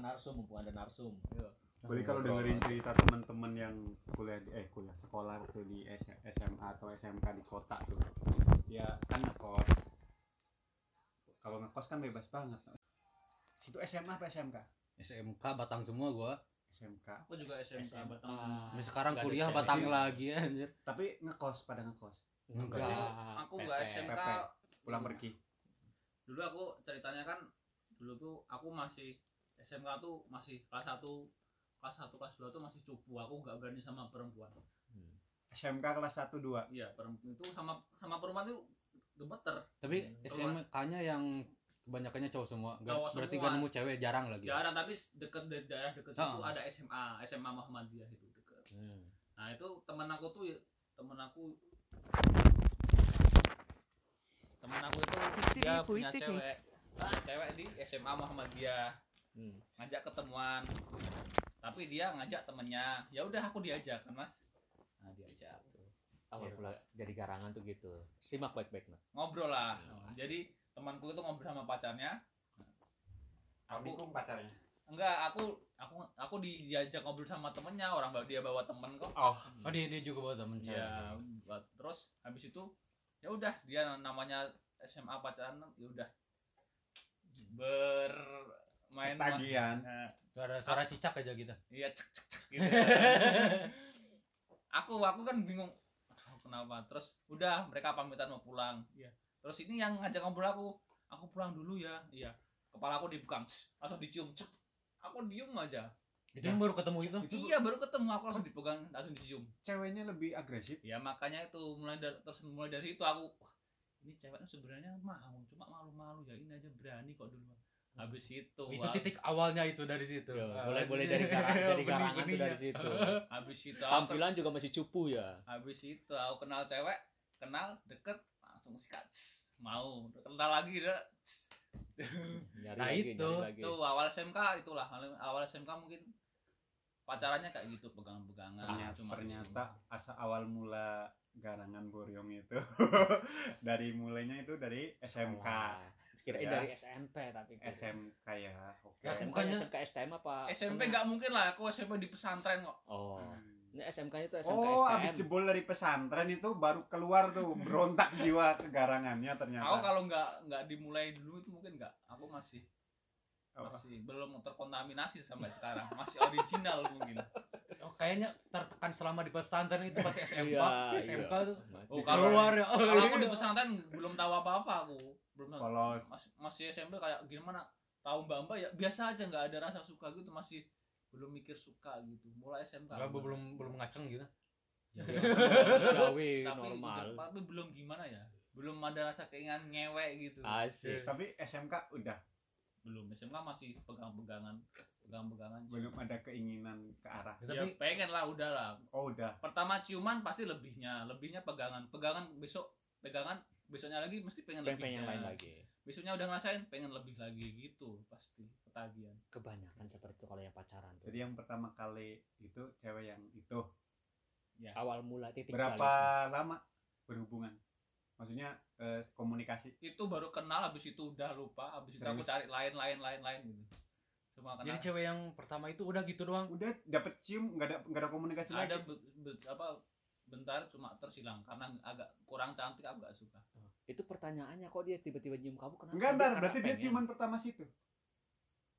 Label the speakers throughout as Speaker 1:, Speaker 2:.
Speaker 1: sama narsum mumpung ada narsum
Speaker 2: Jadi kalau
Speaker 3: Ngobrol
Speaker 2: dengerin cerita teman-teman yang kuliah di eh kuliah sekolah waktu di SMA atau SMK di kota tuh, ya kan ngekos. Kalau ngekos kan bebas banget. Situ SMA apa SMK?
Speaker 3: SMK Batang semua gua
Speaker 2: SMK.
Speaker 1: aku juga SMK
Speaker 4: SMK.
Speaker 1: Batang
Speaker 3: Ini sekarang
Speaker 1: ada
Speaker 3: kuliah. Batang lagi anjir
Speaker 2: Tapi ngekos pada ngekos.
Speaker 3: enggak
Speaker 1: aku nggak
Speaker 4: PP.
Speaker 1: SMK.
Speaker 2: Pulang pergi.
Speaker 1: dulu aku ceritanya kan dulu tuh aku masih SMK tuh masih kelas 1 kelas 1 kelas 2 tuh masih cupu aku nggak berani sama perempuan
Speaker 2: SMK kelas 1 2.
Speaker 1: iya perempuan itu sama sama perempuan tuh gemeter
Speaker 3: tapi
Speaker 1: Hmm.
Speaker 3: SMK-nya yang kebanyakannya cowok semua Nggak-
Speaker 1: Cowok
Speaker 3: berarti
Speaker 1: semua.
Speaker 3: gak nemu cewek jarang lagi
Speaker 1: jarang tapi deket dari daerah deket
Speaker 3: Ah.
Speaker 1: itu ada SMA SMA Muhammadiyah itu deket
Speaker 3: Hmm.
Speaker 1: nah itu temen aku tuh temen aku temen aku itu
Speaker 5: Puisi
Speaker 1: dia punya
Speaker 5: puisi nih.
Speaker 1: cewek punya cewek di SMA Muhammadiyah
Speaker 4: Hmm.
Speaker 1: ngajak ketemuan. Tapi dia ngajak temennya. Ya udah aku diajak kan mas? Nah diajak
Speaker 4: awal
Speaker 2: Iya.
Speaker 4: pula jadi garangan tuh gitu. Simak baik-baik nah
Speaker 1: ngobrol lah.
Speaker 4: Oh,
Speaker 1: jadi temanku itu ngobrol sama pacarnya. Aku
Speaker 2: Amikum pacarnya.
Speaker 1: enggak aku aku aku diajak ngobrol sama temennya. Orang bawa dia bawa temen kok.
Speaker 2: Oh,
Speaker 3: oh dia, dia juga bawa temen
Speaker 1: ya buat terus habis itu ya udah dia namanya SMA pacaran ya udah. Bermain
Speaker 2: Ketagihan.
Speaker 1: Nah,
Speaker 3: suara suara cicak aja gitu.
Speaker 1: Iya cek cek cek gitu. Aku aku kan bingung aduh kenapa? Terus udah mereka pamitan mau pulang. Iya. Terus ini yang ngajak ngobrol aku aku pulang dulu ya. Iya. Kepala aku dibuka langsung dicium cek aku diem aja.
Speaker 3: Itu yang baru ketemu itu?
Speaker 1: Iya baru ketemu. Aku langsung dipegang langsung dicium.
Speaker 2: Ceweknya lebih agresif.
Speaker 1: ya makanya itu mulai dari terus mulai dari itu aku wah ini ceweknya sebenarnya mau cuma malu-malu. Ya ini aja berani kok dulu habis itu
Speaker 3: itu
Speaker 1: wah,
Speaker 3: titik awalnya itu dari situ.
Speaker 4: Yo,
Speaker 3: Ah,
Speaker 4: boleh boleh dari jadi garangan tuh
Speaker 3: Benih-benihnya.
Speaker 4: dari situ.
Speaker 1: Habis itu aku
Speaker 4: tampilan juga masih cupu ya.
Speaker 1: Habis itu aku kenal cewek kenal deket langsung sikat. Mau kenal lagi deh
Speaker 4: nyari
Speaker 3: Nah,
Speaker 4: lagi
Speaker 3: itu.
Speaker 4: lagi.
Speaker 1: itu awal SMK itulah. Awal SMK mungkin pacarannya kayak gitu pegang-pegangan
Speaker 2: ternyata,
Speaker 1: cuma
Speaker 2: ternyata asa awal mula garangan Boryong itu dari mulainya itu dari SMK
Speaker 4: Sekolah. Kirain
Speaker 2: Ya.
Speaker 4: dari SMP tapi
Speaker 2: SMK ya oke
Speaker 3: Ya,
Speaker 4: SMK
Speaker 3: SMK-nya
Speaker 4: SMK STM apa
Speaker 1: SMP nggak mungkin lah aku SMP di pesantren kok
Speaker 4: oh
Speaker 2: Hmm.
Speaker 4: ini SMK itu SMK
Speaker 2: Oh,
Speaker 4: STM
Speaker 2: abis jebol dari pesantren itu baru keluar tuh berontak jiwa kegarangannya ternyata.
Speaker 1: aku kalau nggak nggak dimulai dulu itu mungkin nggak aku masih? Masih belum terkontaminasi sampai sekarang. Masih original mungkin.
Speaker 3: Oh, kayaknya tertekan selama di pesantren itu pasti SMK
Speaker 4: Iya,
Speaker 3: SMK
Speaker 4: iya.
Speaker 3: tuh.
Speaker 4: Masih
Speaker 1: Oh, kalau-
Speaker 3: keluar ya.
Speaker 1: kalau aku di pesantren belum tahu apa-apa aku. Belum tahu.
Speaker 2: Kalau
Speaker 1: masih, masih SMP kayak gimana? Tahu mbak mbak ya biasa aja nggak ada rasa suka gitu. Masih belum mikir suka gitu. Mulai SMK
Speaker 3: Enggak, belum belum ngaceng gitu.
Speaker 1: Ya, tapi
Speaker 4: normal.
Speaker 1: tapi belum gimana ya? Belum ada rasa keinginan ngewek gitu.
Speaker 4: Asik.
Speaker 2: Tapi SMK udah
Speaker 1: belum SMK masih pegang-pegangan pegang-pegangan
Speaker 2: belum ada keinginan ke arah.
Speaker 3: Ya,
Speaker 1: ya
Speaker 3: tapi
Speaker 1: pengen lah udah lah.
Speaker 2: Oh, udah.
Speaker 1: pertama ciuman pasti lebihnya lebihnya pegangan. Pegangan besok pegangan besoknya lagi mesti pengen
Speaker 4: pengen
Speaker 1: lebihnya.
Speaker 4: pengen lain lagi.
Speaker 1: Besoknya udah ngerasain pengen lebih lagi gitu pasti ketagihan.
Speaker 4: Kebanyakan seperti itu kalau yang pacaran tuh.
Speaker 2: Jadi yang pertama kali itu cewek yang itu.
Speaker 1: Ya.
Speaker 4: Awal mula titik
Speaker 2: berapa
Speaker 4: balik.
Speaker 2: lama berhubungan? Maksudnya eh, komunikasi.
Speaker 1: Itu baru kenal habis itu udah lupa habis itu aku cari lain lain lain lain. Gitu semua kenal.
Speaker 3: jadi cewek yang pertama itu udah gitu doang?
Speaker 2: Udah dapet cium nggak ada nggak ada komunikasi
Speaker 1: ada
Speaker 2: lagi.
Speaker 1: be- be- apa bentar cuma tersilang karena agak kurang cantik aku gak suka.
Speaker 4: Itu pertanyaannya kok dia tiba-tiba nyium kamu kenapa?
Speaker 2: Enggak, ntar berarti dia ciuman pertama situ.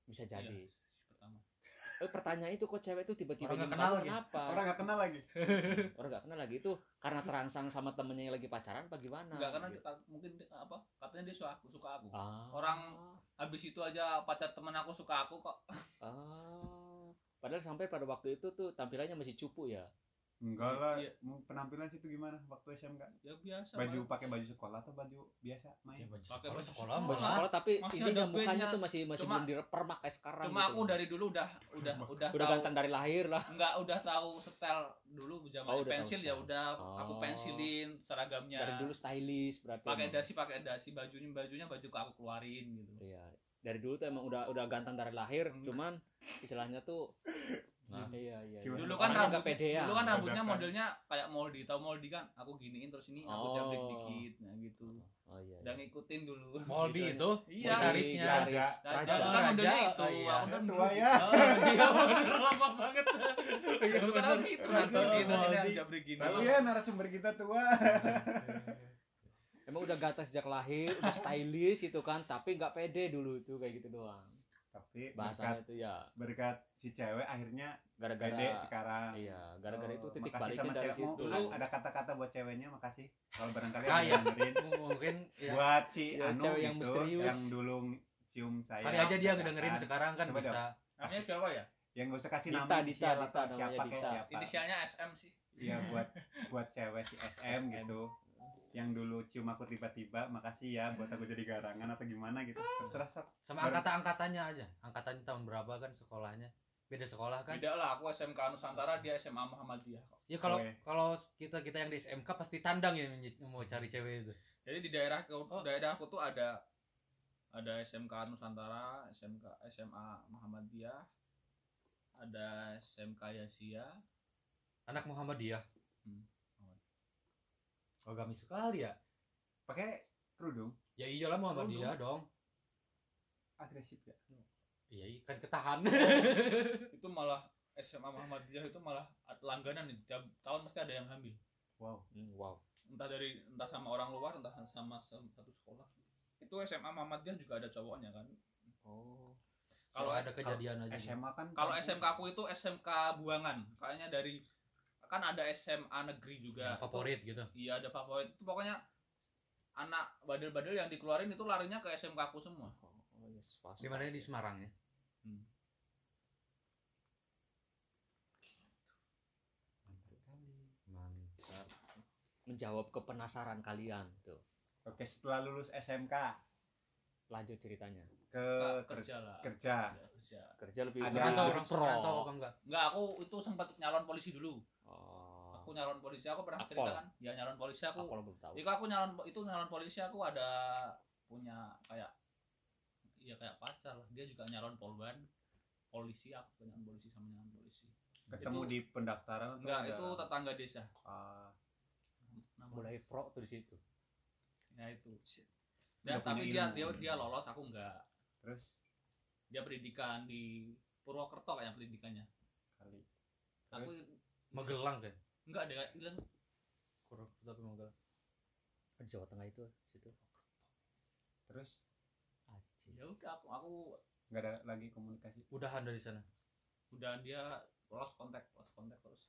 Speaker 4: bisa jadi.
Speaker 1: Iya,
Speaker 4: pertanyaan itu kok cewek itu tiba-tiba
Speaker 3: Orang kenal lagi.
Speaker 4: kenapa?
Speaker 2: Orang nggak kenal lagi.
Speaker 4: orang nggak kenal lagi. Itu karena terangsang sama temennya yang lagi pacaran apa gimana?
Speaker 1: Enggak karena
Speaker 4: Gitu.
Speaker 1: dia- mungkin apa katanya dia suka aku suka aku.
Speaker 4: Ah,
Speaker 1: orang- habis itu aja pacar teman aku suka aku kok.
Speaker 4: Ah. Padahal sampai pada waktu itu tuh tampilannya masih cupu ya
Speaker 2: Enggak lah. Mau Penampilan situ gimana waktu SMK?
Speaker 1: ya biasa
Speaker 2: Baju
Speaker 1: Pak.
Speaker 2: pakai baju sekolah atau baju biasa
Speaker 3: ya
Speaker 2: main?
Speaker 3: baju
Speaker 1: Pakai
Speaker 3: sekolah
Speaker 1: baju
Speaker 3: sekolah
Speaker 1: sekolah.
Speaker 3: baju
Speaker 4: sekolah tapi
Speaker 1: masih ada
Speaker 4: mukanya
Speaker 1: bandnya.
Speaker 4: tuh masih masih
Speaker 1: Cuma-
Speaker 4: belum direpermak kayak sekarang
Speaker 1: cuma
Speaker 4: gitu.
Speaker 1: aku dari dulu udah udah udah
Speaker 4: udah
Speaker 1: tahu
Speaker 4: ganteng dari lahir lah
Speaker 1: enggak udah tahu setel dulu zaman
Speaker 4: Oh,
Speaker 1: pensil ya udah aku
Speaker 4: Oh.
Speaker 1: pensilin seragamnya
Speaker 4: dari dulu stylish berarti
Speaker 1: pakai dasi pakai dasi bajunya bajunya baju aku keluarin gitu
Speaker 4: iya dari dulu tuh emang udah udah ganteng dari lahir
Speaker 1: Hmm.
Speaker 4: cuman istilahnya tuh
Speaker 3: Nah.
Speaker 4: Iya iya. Iya.
Speaker 1: dulu kan
Speaker 4: Orangnya
Speaker 1: rambutnya
Speaker 4: pede ya.
Speaker 1: dulu kan rambutnya modelnya kayak moldi tau moldi kan aku giniin terus ini aku
Speaker 4: Oh.
Speaker 1: jabrik dikit nah gitu
Speaker 4: Oh iya.
Speaker 1: udah ngikutin dulu
Speaker 3: Moldi itu
Speaker 1: Iya.
Speaker 3: gitarisnya
Speaker 2: Raja.
Speaker 4: Raja.
Speaker 1: kan modelnya
Speaker 3: Raja,
Speaker 1: itu
Speaker 3: oh iya.
Speaker 1: aku kan
Speaker 2: tua ya
Speaker 3: Oh, iya bener lama banget. Iya
Speaker 1: dulu kan
Speaker 3: bener.
Speaker 1: aku gitu nanti
Speaker 3: Oh,
Speaker 1: gitu sini
Speaker 3: Moldi.
Speaker 1: jabrik gini
Speaker 2: Tahu ya narasumber kita tua
Speaker 4: Emang udah gatal sejak lahir, udah stylish gitu kan, tapi nggak pede dulu itu kayak gitu doang.
Speaker 2: Tapi
Speaker 4: Bahasanya
Speaker 2: berkat,
Speaker 4: itu ya
Speaker 2: berkat si cewek akhirnya
Speaker 4: gara-gara
Speaker 2: pede sekarang
Speaker 4: iya, gara-gara itu
Speaker 2: Oh,
Speaker 4: titik
Speaker 2: makasih
Speaker 4: baliknya
Speaker 2: sama
Speaker 4: dari
Speaker 2: cewek. Mau
Speaker 4: situ.
Speaker 1: Dulu-
Speaker 2: ada kata-kata buat ceweknya makasih kalau barangkali yang dengerin
Speaker 3: Mungkin ya,
Speaker 2: buat si
Speaker 4: Ya,
Speaker 2: Anu
Speaker 4: cewek yang
Speaker 2: gitu,
Speaker 4: misterius.
Speaker 2: yang dulu cium saya
Speaker 3: kali aja dia ngedengerin sekarang kan
Speaker 2: Coba
Speaker 3: bisa.
Speaker 1: namanya siapa ya
Speaker 2: yang gak usah kasih
Speaker 4: Dita,
Speaker 2: nama
Speaker 4: Dita,
Speaker 2: inisial
Speaker 4: Dita,
Speaker 2: siapa
Speaker 4: Dita.
Speaker 2: siapa
Speaker 1: inisialnya SM sih
Speaker 2: iya buat buat cewek si SM,
Speaker 4: SM.
Speaker 2: gitu yang dulu cium aku tiba-tiba makasih ya buat aku jadi garangan atau gimana gitu terserah Sat.
Speaker 3: Sama
Speaker 2: Bareng-
Speaker 3: angkatan-angkatannya aja. Angkatannya tahun berapa kan sekolahnya? Beda sekolah kan?
Speaker 1: beda lah aku SMK Nusantara dia SMA Muhammadiyah kok
Speaker 3: Ya kalau
Speaker 2: Oke.
Speaker 3: kalau kita kita yang di SMK pasti tandang ya menye- mau cari cewek itu.
Speaker 1: jadi di daerah ke
Speaker 3: Oh.
Speaker 1: daerah aku tuh ada ada SMK Nusantara SMK SMA Muhammadiyah ada SMK Yasia
Speaker 3: Anak Muhammadiyah.
Speaker 1: Hmm.
Speaker 3: Oh, gamis sekali ya.
Speaker 2: pakai kerudung
Speaker 3: Ya iyalah Muhammadiyah dong.
Speaker 2: agresif ya
Speaker 3: Iya, kan ketahan.
Speaker 1: itu malah SMA Muhammadiyah itu malah langganan nih tiap tahun pasti ada yang hamil
Speaker 2: wow
Speaker 4: Hmm, wow.
Speaker 1: entah dari entah sama orang luar entah sama satu sekolah itu SMA Muhammadiyah juga ada cowoknya kan
Speaker 4: Oh.
Speaker 3: kalau ada kejadian aja.
Speaker 2: SMA kan
Speaker 1: kalau SMK aku itu SMK Buangan kayaknya dari kan ada SMA negeri juga
Speaker 3: Yang favorit gitu.
Speaker 1: Itu- iya ada favorit itu pokoknya anak badel-badel yang dikeluarin itu larinya ke SMK aku semua
Speaker 4: Oh, yes, pasti.
Speaker 3: Di mana di Semarang ya?
Speaker 1: Hmm.
Speaker 3: Mantap.
Speaker 4: Menjawab kepenasaran kalian tuh.
Speaker 2: oke setelah lulus SMK
Speaker 4: Lanjut ceritanya.
Speaker 2: ke ker-
Speaker 1: kerja lah
Speaker 2: kerja
Speaker 1: Ya, kerja
Speaker 4: Kerja lebih
Speaker 2: Ada-
Speaker 3: orang
Speaker 4: pro.
Speaker 3: merantau apa enggak?
Speaker 1: enggak aku itu sempat nyalon polisi dulu
Speaker 4: Oh.
Speaker 1: aku nyalon polisi aku pernah
Speaker 4: Akpol.
Speaker 1: cerita kan ya nyalon polisi aku
Speaker 4: Aku belum tahu.
Speaker 1: Itu aku nyalon itu nyalon polisi aku ada punya kayak iya kayak pacar lah. Dia juga nyalon polban polisi aku juga nyalon polisi sama nyalon polisi.
Speaker 2: ketemu
Speaker 1: Itu-
Speaker 2: di pendaftaran atau
Speaker 1: Enggak, itu tetangga desa.
Speaker 2: Ah,
Speaker 1: Nama-
Speaker 4: Mulai pro tuh di situ.
Speaker 1: Ya itu. Dan tapi dia dia dia lolos, aku enggak.
Speaker 2: terus
Speaker 1: Dia pendidikan di Purwokerto kayak pendidikannya.
Speaker 2: kali
Speaker 1: Aku?
Speaker 3: Magelang kan?
Speaker 1: enggak ada bilang
Speaker 3: Kurang tapi Magelang.
Speaker 4: Di Jawa Tengah itu situ.
Speaker 2: terus
Speaker 4: Aji.
Speaker 1: ya udah aku aku
Speaker 2: nggak ada lagi komunikasi
Speaker 3: Udahan dari sana.
Speaker 1: udah dia lolos kontak lolos kontak terus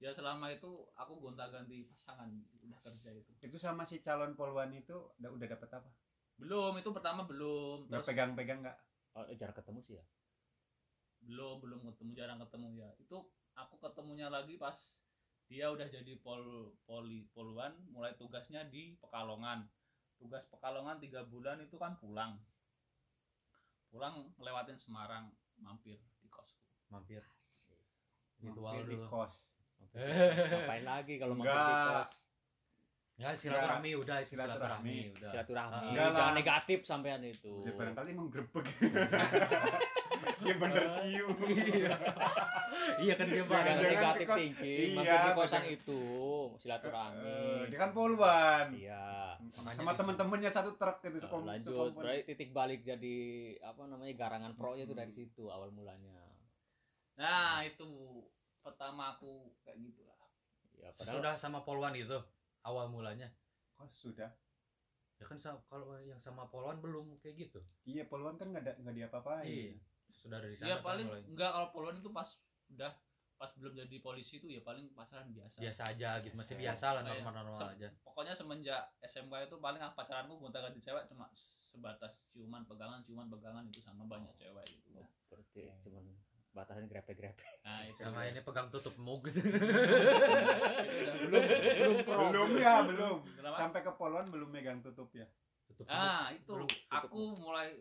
Speaker 1: ya selama itu aku gonta ganti pasangan udah kerja itu
Speaker 2: itu sama si calon polwan itu udah udah dapet apa
Speaker 1: belum itu pertama belum.
Speaker 2: Nggak
Speaker 1: terus
Speaker 2: pegang-pegang nggak?
Speaker 4: Oh, jarang ketemu sih ya.
Speaker 1: belum belum ketemu jarang ketemu ya. Itu aku ketemunya lagi pas dia udah jadi pol poli poluan mulai tugasnya di Pekalongan. Tugas Pekalongan tiga bulan itu kan pulang. Pulang lewatin Semarang mampir di kosku.
Speaker 3: Mampir. Ritual
Speaker 2: Mampir di kos.
Speaker 4: Mampir di kos. Ngapain lagi kalau mampir di kos?
Speaker 3: Ya silaturahmi udah
Speaker 2: Silaturahmi.
Speaker 3: silaturahmi udah.
Speaker 4: Silaturahmi.
Speaker 3: Ah,
Speaker 2: enggak
Speaker 4: Jangan
Speaker 2: lah.
Speaker 4: negatif sampean itu.
Speaker 2: dia barangkali menggerebek dia bener cium
Speaker 3: Iya. Iya kan dia
Speaker 4: Jangan negatif
Speaker 2: kos.
Speaker 4: thinking.
Speaker 2: Iya,
Speaker 4: di kosan
Speaker 2: bener.
Speaker 4: itu silaturahmi.
Speaker 2: Eh, dia kan polwan
Speaker 4: Iya.
Speaker 3: Makanya
Speaker 2: sama temen-temennya satu truk itu sekom-
Speaker 4: lanjut
Speaker 2: sekompon.
Speaker 4: berarti titik balik jadi apa namanya garangan pro itu
Speaker 2: Hmm.
Speaker 4: dari situ awal mulanya
Speaker 1: nah itu pertama aku kayak gitulah
Speaker 4: ya padahal
Speaker 3: Sudah sama Polwan itu awal mulanya.
Speaker 2: kos sudah
Speaker 3: Ya kan kalau yang sama Polwan belum kayak gitu.
Speaker 2: iya polwan kan nggak ada nggak diapa-apain
Speaker 3: Iya. Sudah dari sana
Speaker 1: ya
Speaker 3: kan
Speaker 1: paling
Speaker 3: mulai.
Speaker 1: enggak kalau poluan itu pas udah pas belum jadi polisi itu ya paling pacaran biasa
Speaker 3: biasa aja gitu masih
Speaker 2: Biasa.
Speaker 3: biasa lah
Speaker 1: Iya.
Speaker 3: normal-normal aja
Speaker 1: pokoknya semenjak SMK itu paling ah, pacaranku gonta ganti cewek cuma sebatas ciuman pegangan ciuman pegangan itu sama banyak cewek gitu
Speaker 4: Oh, berarti cuman batasan grepe-grepe.
Speaker 1: Nah itu
Speaker 3: sama ini pegang tutup mug. Gitu
Speaker 1: belum belum. Pro
Speaker 2: belum ya belum.
Speaker 1: Kenapa?
Speaker 2: sampai ke polwan belum megang tutup ya?
Speaker 3: Tutup mug.
Speaker 1: ah itu.
Speaker 3: Belum,
Speaker 1: aku mulai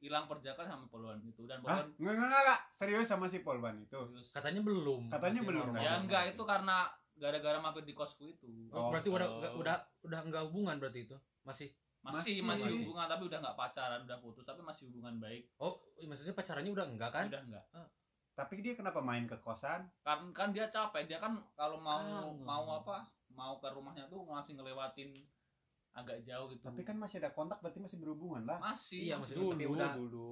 Speaker 1: hilang perjaka sama poluan itu. Dan
Speaker 2: Hah?
Speaker 1: poluan
Speaker 2: nggak nggak nggak nggak. serius sama si polwan itu?
Speaker 1: Serius.
Speaker 3: katanya belum.
Speaker 2: Katanya belum,
Speaker 3: normal.
Speaker 1: ya enggak itu karena gara-gara mampir di kosku itu.
Speaker 3: Oh,
Speaker 2: Oh,
Speaker 3: berarti udah
Speaker 4: oh.
Speaker 3: udah udah udah enggak hubungan berarti itu? Masih?
Speaker 1: Masih
Speaker 2: Masih.
Speaker 1: masih hubungan tapi udah nggak pacaran udah putus tapi masih hubungan baik.
Speaker 3: Oh maksudnya pacarannya udah enggak kan?
Speaker 1: Udah enggak
Speaker 2: tapi dia kenapa main ke kosan?
Speaker 1: Kan kan dia capek. Dia kan kalau mau
Speaker 4: Kangen.
Speaker 1: mau apa mau ke rumahnya tuh masih ngelewatin agak jauh gitu.
Speaker 2: Tapi kan masih ada kontak berarti masih berhubungan lah.
Speaker 1: Masih.
Speaker 3: Iya,
Speaker 1: masih.
Speaker 3: maksudnya tapi
Speaker 4: dulu
Speaker 3: udah-
Speaker 4: dulu.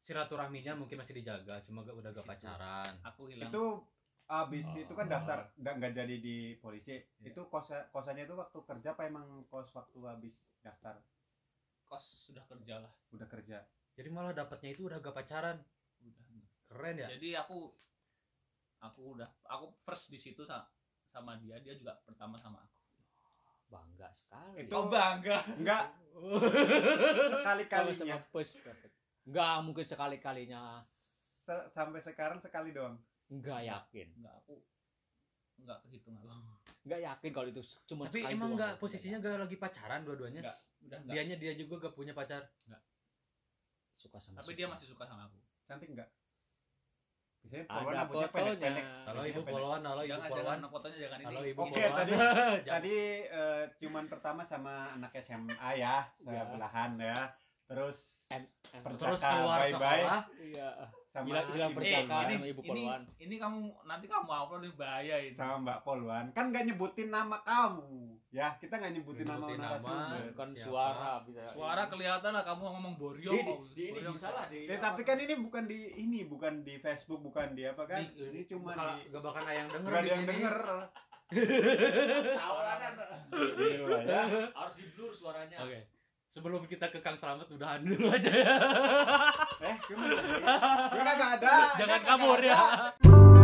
Speaker 3: Silaturahminya mungkin masih dijaga cuma gak, udah gak pacaran.
Speaker 1: Aku hilang.
Speaker 2: Itu abis
Speaker 4: Oh.
Speaker 2: itu kan daftar nggak nggak jadi di polisi.
Speaker 1: Iya.
Speaker 2: itu kos kosannya itu waktu kerja apa emang kos waktu habis daftar?
Speaker 1: Kos sudah kerja lah.
Speaker 2: Udah kerja.
Speaker 3: Jadi malah dapatnya itu udah gak pacaran keren ya?
Speaker 1: Jadi aku aku udah aku first di situ sa- sama dia dia juga pertama sama aku.
Speaker 4: Bangga sekali.
Speaker 2: Itu-
Speaker 1: oh bangga?
Speaker 2: Enggak. Sekali
Speaker 4: sama
Speaker 2: kalinya
Speaker 4: sama bus dapet. nggak mungkin sekali kalinya
Speaker 2: sampai sekarang sekali doang?
Speaker 4: Nggak yakin.
Speaker 1: Enggak aku enggak kehitung aku.
Speaker 4: Nggak yakin kalau itu cuma
Speaker 3: tapi
Speaker 4: sekali
Speaker 3: emang
Speaker 4: doang.
Speaker 3: gak posisinya gak lagi pacaran dua-duanya?
Speaker 1: Udah enggak.
Speaker 3: Dianya dia juga gak punya pacar?
Speaker 4: Suka sama
Speaker 1: tapi
Speaker 4: suka.
Speaker 1: dia masih suka sama aku.
Speaker 2: Cantik enggak biasanya
Speaker 4: Ada fotonya.
Speaker 2: Biasanya
Speaker 3: ibu polwan halo ibu polwan
Speaker 1: jangan fotonya jangan ini.
Speaker 3: Halo ibu
Speaker 2: Oke,
Speaker 3: polwan
Speaker 2: tadi- tadi eh, ciuman pertama sama anak SMA ya
Speaker 4: Ya.
Speaker 2: sebelahan ya terus
Speaker 4: em-
Speaker 2: Per-
Speaker 3: terus keluar
Speaker 2: bye-bye.
Speaker 3: sekolah
Speaker 4: iya.
Speaker 2: Sama
Speaker 4: hilang hilang
Speaker 2: ibu
Speaker 4: percakapan
Speaker 2: Polwan.
Speaker 4: sama ibu
Speaker 1: ini,
Speaker 4: polwan.
Speaker 1: ini kamu nanti kamu upload ini bahaya ini?
Speaker 2: Sama Mbak Polwan. Kan nggak nyebutin nama kamu. Ya kita nggak nyebutin
Speaker 3: Nggak
Speaker 2: nama
Speaker 3: nyebutin
Speaker 2: narasumber
Speaker 3: nama.
Speaker 4: kan
Speaker 3: Siapa?
Speaker 4: suara bisa
Speaker 1: suara kelihatan lah kamu ngomong Boryo
Speaker 4: di, di, di, ini
Speaker 1: Boryo
Speaker 4: bisa lah di
Speaker 2: Ya, tapi kan ini bukan di ini bukan di Facebook bukan di apa kan?
Speaker 3: Ini-
Speaker 2: ini cuma
Speaker 3: bakal-
Speaker 2: di
Speaker 3: gak bakal ada yang denger
Speaker 2: nggak ada
Speaker 3: di
Speaker 2: yang denger.
Speaker 4: Tahu lah kan
Speaker 2: ya.
Speaker 4: Harus di blur suaranya.
Speaker 3: Oke sebelum kita ke Kang Selamat udahan dulu aja ya.
Speaker 2: Eh gimana? Gue kagak ada.
Speaker 3: Jangan kabur
Speaker 2: ada.
Speaker 3: ya